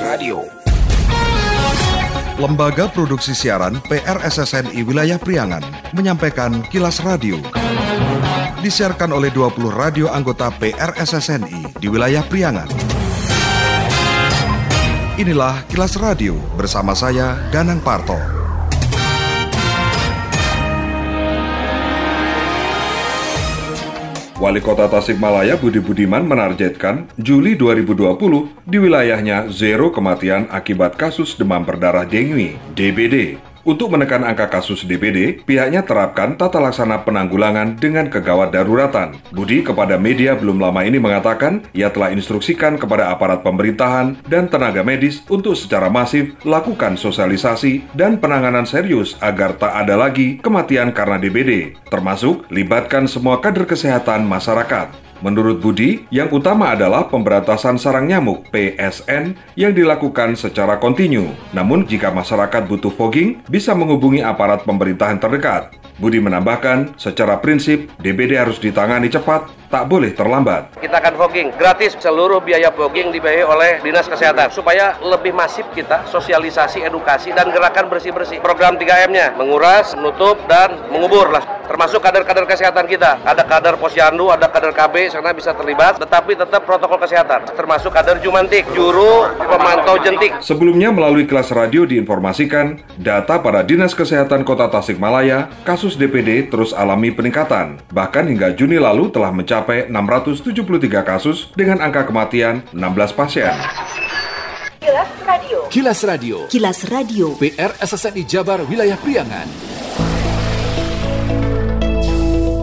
Radio. Lembaga Produksi Siaran PRSSNI Wilayah Priangan menyampaikan Kilas Radio. Disiarkan oleh 20 radio anggota PRSSNI di wilayah Priangan. Inilah Kilas Radio bersama saya Danang Parto. Wali Kota Tasikmalaya Budi Budiman menargetkan Juli 2020 di wilayahnya zero kematian akibat kasus demam berdarah dengue (DBD). Untuk menekan angka kasus DBD, pihaknya terapkan tata laksana penanggulangan dengan kegawat daruratan. Budi kepada media belum lama ini mengatakan ia telah instruksikan kepada aparat pemerintahan dan tenaga medis untuk secara masif lakukan sosialisasi dan penanganan serius agar tak ada lagi kematian karena DBD, termasuk libatkan semua kader kesehatan masyarakat. Menurut Budi, yang utama adalah pemberantasan sarang nyamuk PSN yang dilakukan secara kontinu. Namun jika masyarakat butuh fogging, bisa menghubungi aparat pemerintahan terdekat. Budi menambahkan, secara prinsip DBD harus ditangani cepat, tak boleh terlambat. Kita akan fogging gratis seluruh biaya fogging dibiayai oleh Dinas Kesehatan supaya lebih masif kita sosialisasi, edukasi dan gerakan bersih-bersih. Program 3M-nya menguras, menutup dan mengubur lah. Termasuk kader-kader kesehatan kita. Ada kader Posyandu, ada kader KB sana bisa terlibat, tetapi tetap protokol kesehatan. Termasuk kader Jumantik, juru pemantau jentik. Sebelumnya melalui kelas radio diinformasikan data pada Dinas Kesehatan Kota Tasikmalaya, kasus DPD terus alami peningkatan. Bahkan hingga Juni lalu telah mencapai 673 kasus dengan angka kematian 16 pasien. Kilas Radio. Kilas Radio. Kilas Radio. PR SSNI Jabar Wilayah Priangan.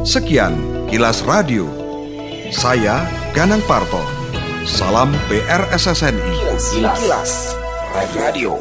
Sekian Kilas Radio. Saya Ganang Parto. Salam PRSSNI. Kilas Radio.